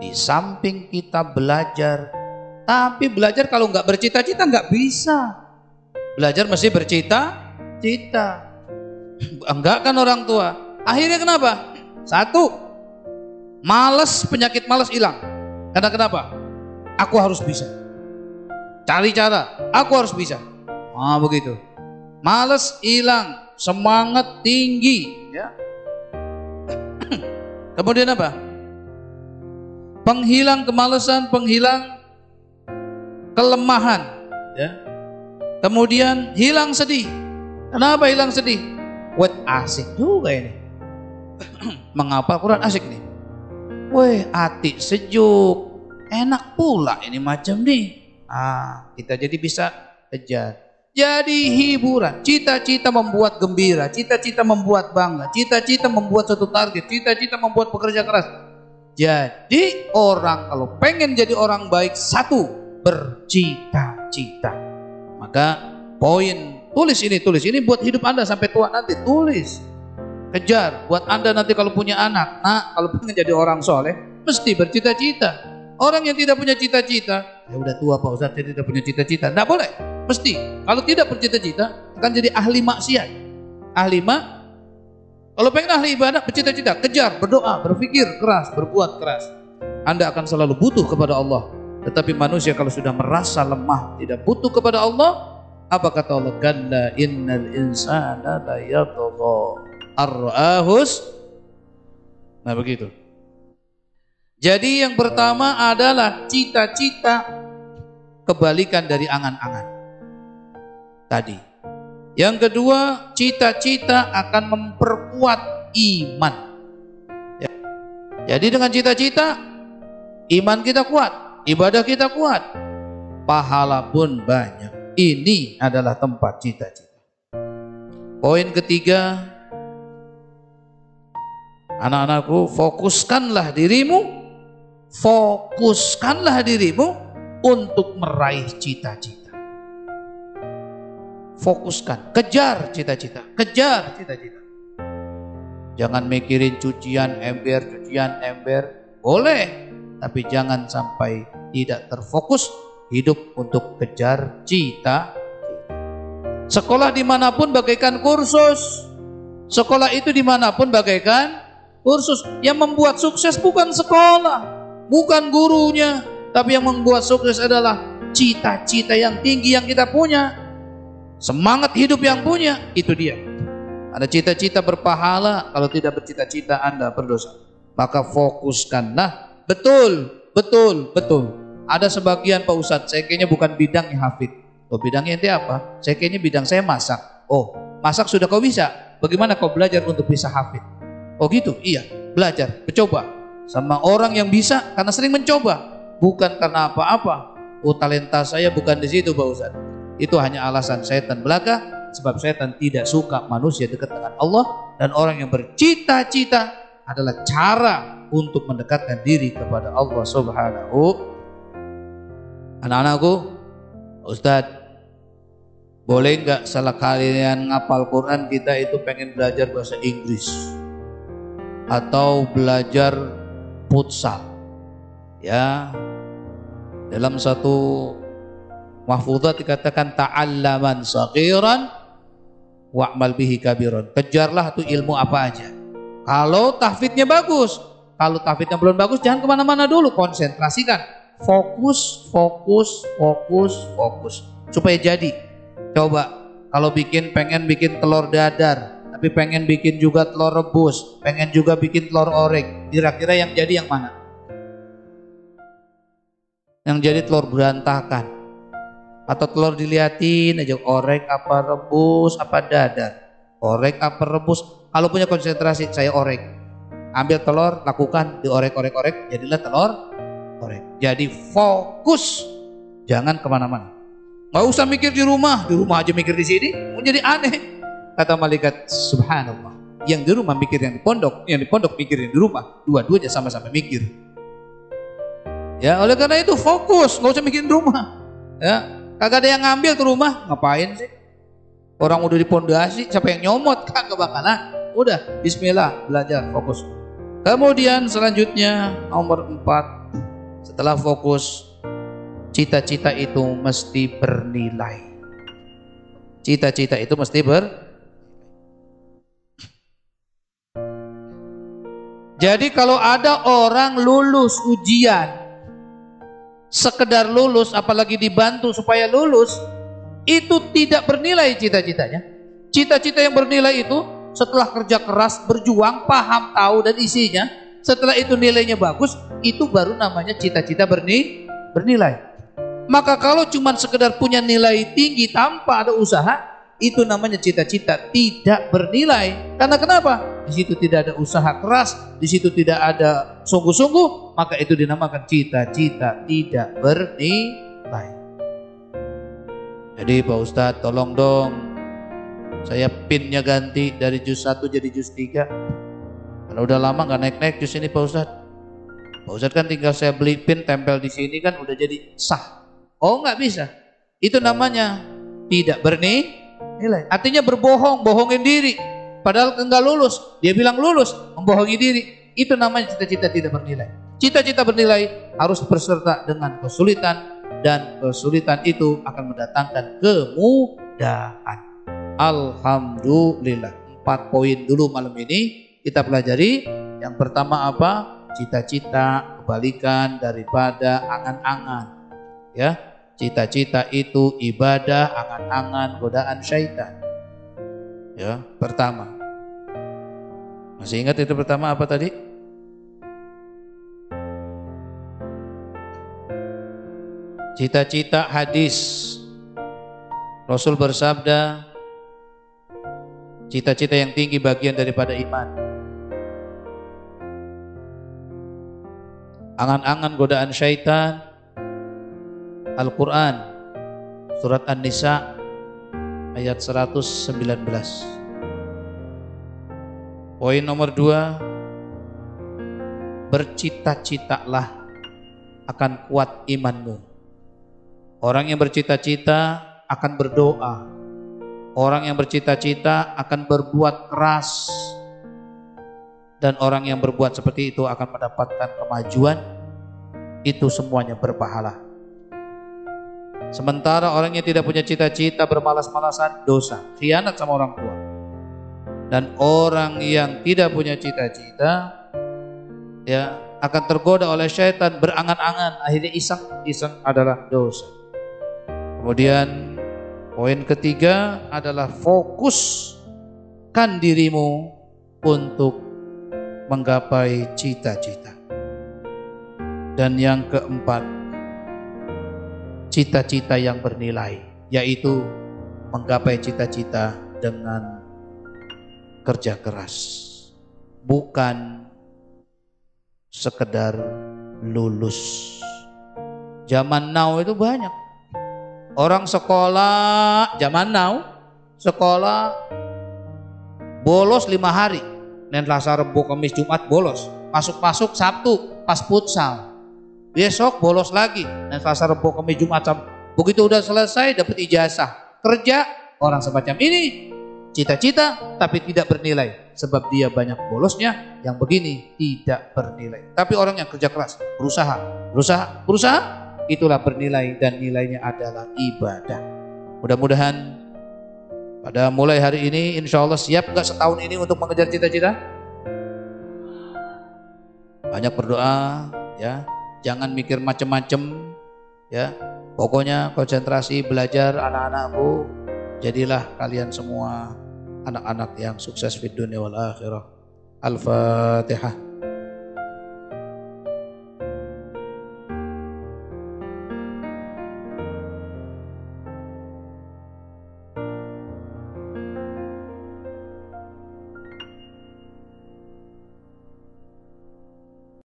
Di samping kita belajar, tapi belajar kalau nggak bercita-cita nggak bisa. Belajar mesti bercita-cita. Enggak kan orang tua. Akhirnya kenapa? Satu, males penyakit males hilang. Karena kenapa? Aku harus bisa. Cari cara, aku harus bisa. Ah begitu. Males hilang, semangat tinggi. Ya. Kemudian apa? Penghilang kemalasan, penghilang kelemahan. Ya. Kemudian hilang sedih. Kenapa hilang sedih? Wet asik juga ini. Mengapa Quran asik nih? Weh, hati sejuk, enak pula ini macam nih. Ah, kita jadi bisa kejar. Jadi hiburan, cita-cita membuat gembira, cita-cita membuat bangga, cita-cita membuat satu target, cita-cita membuat pekerja keras. Jadi orang kalau pengen jadi orang baik satu bercita-cita. Maka poin tulis ini tulis ini buat hidup anda sampai tua nanti tulis. Kejar buat anda nanti kalau punya anak. Nah kalau pengen jadi orang soleh mesti bercita-cita. Orang yang tidak punya cita-cita ya udah tua pak ustadz saya tidak punya cita-cita. Tidak boleh mesti. Kalau tidak bercita-cita akan jadi ahli maksiat. Ahli mak kalau pengen ahli ibadah bercita-cita kejar berdoa berpikir keras berbuat keras. Anda akan selalu butuh kepada Allah. Tetapi manusia kalau sudah merasa lemah tidak butuh kepada Allah apa kata Allah? Kalla innal insana la yatgha. Arahus nah begitu. Jadi yang pertama adalah cita-cita kebalikan dari angan-angan. Tadi yang kedua cita-cita akan memperkuat iman ya. jadi dengan cita-cita iman kita kuat ibadah kita kuat pahala pun banyak ini adalah tempat cita-cita poin ketiga Anak-anakku, fokuskanlah dirimu, fokuskanlah dirimu untuk meraih cita-cita. Fokuskan, kejar cita-cita, kejar cita-cita. Jangan mikirin cucian ember, cucian ember, boleh, tapi jangan sampai tidak terfokus hidup untuk kejar cita. Sekolah di mana pun bagaikan kursus, sekolah itu di mana pun bagaikan kursus. Yang membuat sukses bukan sekolah, bukan gurunya, tapi yang membuat sukses adalah cita-cita yang tinggi yang kita punya. Semangat hidup yang punya, itu dia. Ada cita-cita berpahala, kalau tidak bercita-cita Anda berdosa. Maka fokuskanlah. Betul, betul, betul. Ada sebagian Pak Ustadz, saya kayaknya bukan bidangnya hafid. Oh bidangnya itu apa? Saya kayaknya bidang saya masak. Oh, masak sudah kau bisa. Bagaimana kau belajar untuk bisa hafid? Oh gitu, iya. Belajar, mencoba. Sama orang yang bisa karena sering mencoba. Bukan karena apa-apa. Oh talenta saya bukan di situ Pak Ustaz. Itu hanya alasan setan belaka. Sebab setan tidak suka manusia dekat dengan Allah. Dan orang yang bercita-cita adalah cara untuk mendekatkan diri kepada Allah subhanahu. Anak-anakku, Ustadz, boleh nggak salah kalian ngapal Quran kita itu pengen belajar bahasa Inggris? atau belajar futsal. Ya. Dalam satu mahfudzat dikatakan ta'allaman saghiran wa'mal bihi kabiran. Kejarlah tuh ilmu apa aja. Kalau tahfidnya bagus, kalau tahfidnya belum bagus jangan ke mana-mana dulu, konsentrasikan. Fokus, fokus, fokus, fokus. Supaya jadi. Coba kalau bikin pengen bikin telur dadar, tapi pengen bikin juga telur rebus, pengen juga bikin telur orek. Kira-kira yang jadi yang mana? Yang jadi telur berantakan. Atau telur diliatin aja orek apa rebus apa dadar. Orek apa rebus. Kalau punya konsentrasi saya orek. Ambil telur, lakukan diorek-orek-orek, jadilah telur orek. Jadi fokus, jangan ke mana-mana. Gak usah mikir di rumah, di rumah aja mikir di sini, mau jadi aneh. Kata malaikat, subhanallah. Yang di rumah mikir yang di pondok, yang di pondok mikir yang di rumah. Dua-duanya sama-sama mikir. Ya, oleh karena itu fokus, nggak usah mikirin rumah. Ya, kagak ada yang ngambil ke rumah, ngapain sih? Orang udah di pondasi, siapa yang nyomot? Kagak bakalan. Udah, bismillah, belajar, fokus. Kemudian selanjutnya nomor empat setelah fokus cita-cita itu mesti bernilai. Cita-cita itu mesti ber Jadi kalau ada orang lulus ujian sekedar lulus apalagi dibantu supaya lulus itu tidak bernilai cita-citanya. Cita-cita yang bernilai itu setelah kerja keras, berjuang, paham, tahu dan isinya, setelah itu nilainya bagus, itu baru namanya cita-cita berni, bernilai. Maka kalau cuma sekedar punya nilai tinggi tanpa ada usaha, itu namanya cita-cita tidak bernilai. Karena kenapa? Di situ tidak ada usaha keras, di situ tidak ada sungguh-sungguh, maka itu dinamakan cita-cita tidak bernilai. Jadi Pak Ustadz tolong dong saya pinnya ganti dari jus 1 jadi jus 3. Karena udah lama nggak naik-naik jus ini Pak Ustadz. Pak Ustadz kan tinggal saya beli pin tempel di sini kan udah jadi sah. Oh nggak bisa. Itu namanya tidak berni Artinya berbohong, bohongin diri. Padahal enggak lulus, dia bilang lulus, membohongi diri. Itu namanya cita-cita tidak bernilai. Cita-cita bernilai harus berserta dengan kesulitan dan kesulitan itu akan mendatangkan kemudahan. Alhamdulillah. Empat poin dulu malam ini kita pelajari. Yang pertama apa? Cita-cita kebalikan daripada angan-angan. Ya, cita-cita itu ibadah, angan-angan, godaan syaitan. Ya, pertama. Masih ingat itu pertama apa tadi? Cita-cita hadis. Rasul bersabda, Cita-cita yang tinggi bagian daripada iman. Angan-angan godaan syaitan. Al-Quran. Surat An-Nisa ayat 119. Poin nomor dua. Bercita-citalah akan kuat imanmu. Orang yang bercita-cita akan berdoa Orang yang bercita-cita akan berbuat keras dan orang yang berbuat seperti itu akan mendapatkan kemajuan. Itu semuanya berpahala. Sementara orang yang tidak punya cita-cita bermalas-malasan dosa, khianat sama orang tua. Dan orang yang tidak punya cita-cita ya akan tergoda oleh syaitan berangan-angan akhirnya iseng iseng adalah dosa. Kemudian Poin ketiga adalah fokuskan dirimu untuk menggapai cita-cita. Dan yang keempat, cita-cita yang bernilai, yaitu menggapai cita-cita dengan kerja keras. Bukan sekedar lulus. Zaman now itu banyak Orang sekolah zaman now, sekolah bolos lima hari. Nen Selasa, Rebo, Kamis, Jumat bolos. Masuk-masuk Sabtu pas futsal. Besok bolos lagi. Nen Selasa, Rebo, Kamis, Jumat. Begitu udah selesai dapat ijazah. Kerja orang semacam ini cita-cita tapi tidak bernilai sebab dia banyak bolosnya yang begini tidak bernilai. Tapi orang yang kerja keras, berusaha, berusaha, berusaha itulah bernilai dan nilainya adalah ibadah. Mudah-mudahan pada mulai hari ini insya Allah siap nggak setahun ini untuk mengejar cita-cita? Banyak berdoa ya, jangan mikir macem-macem ya. Pokoknya konsentrasi belajar anak-anakku, jadilah kalian semua anak-anak yang sukses di dunia wal akhirah. Al-Fatihah.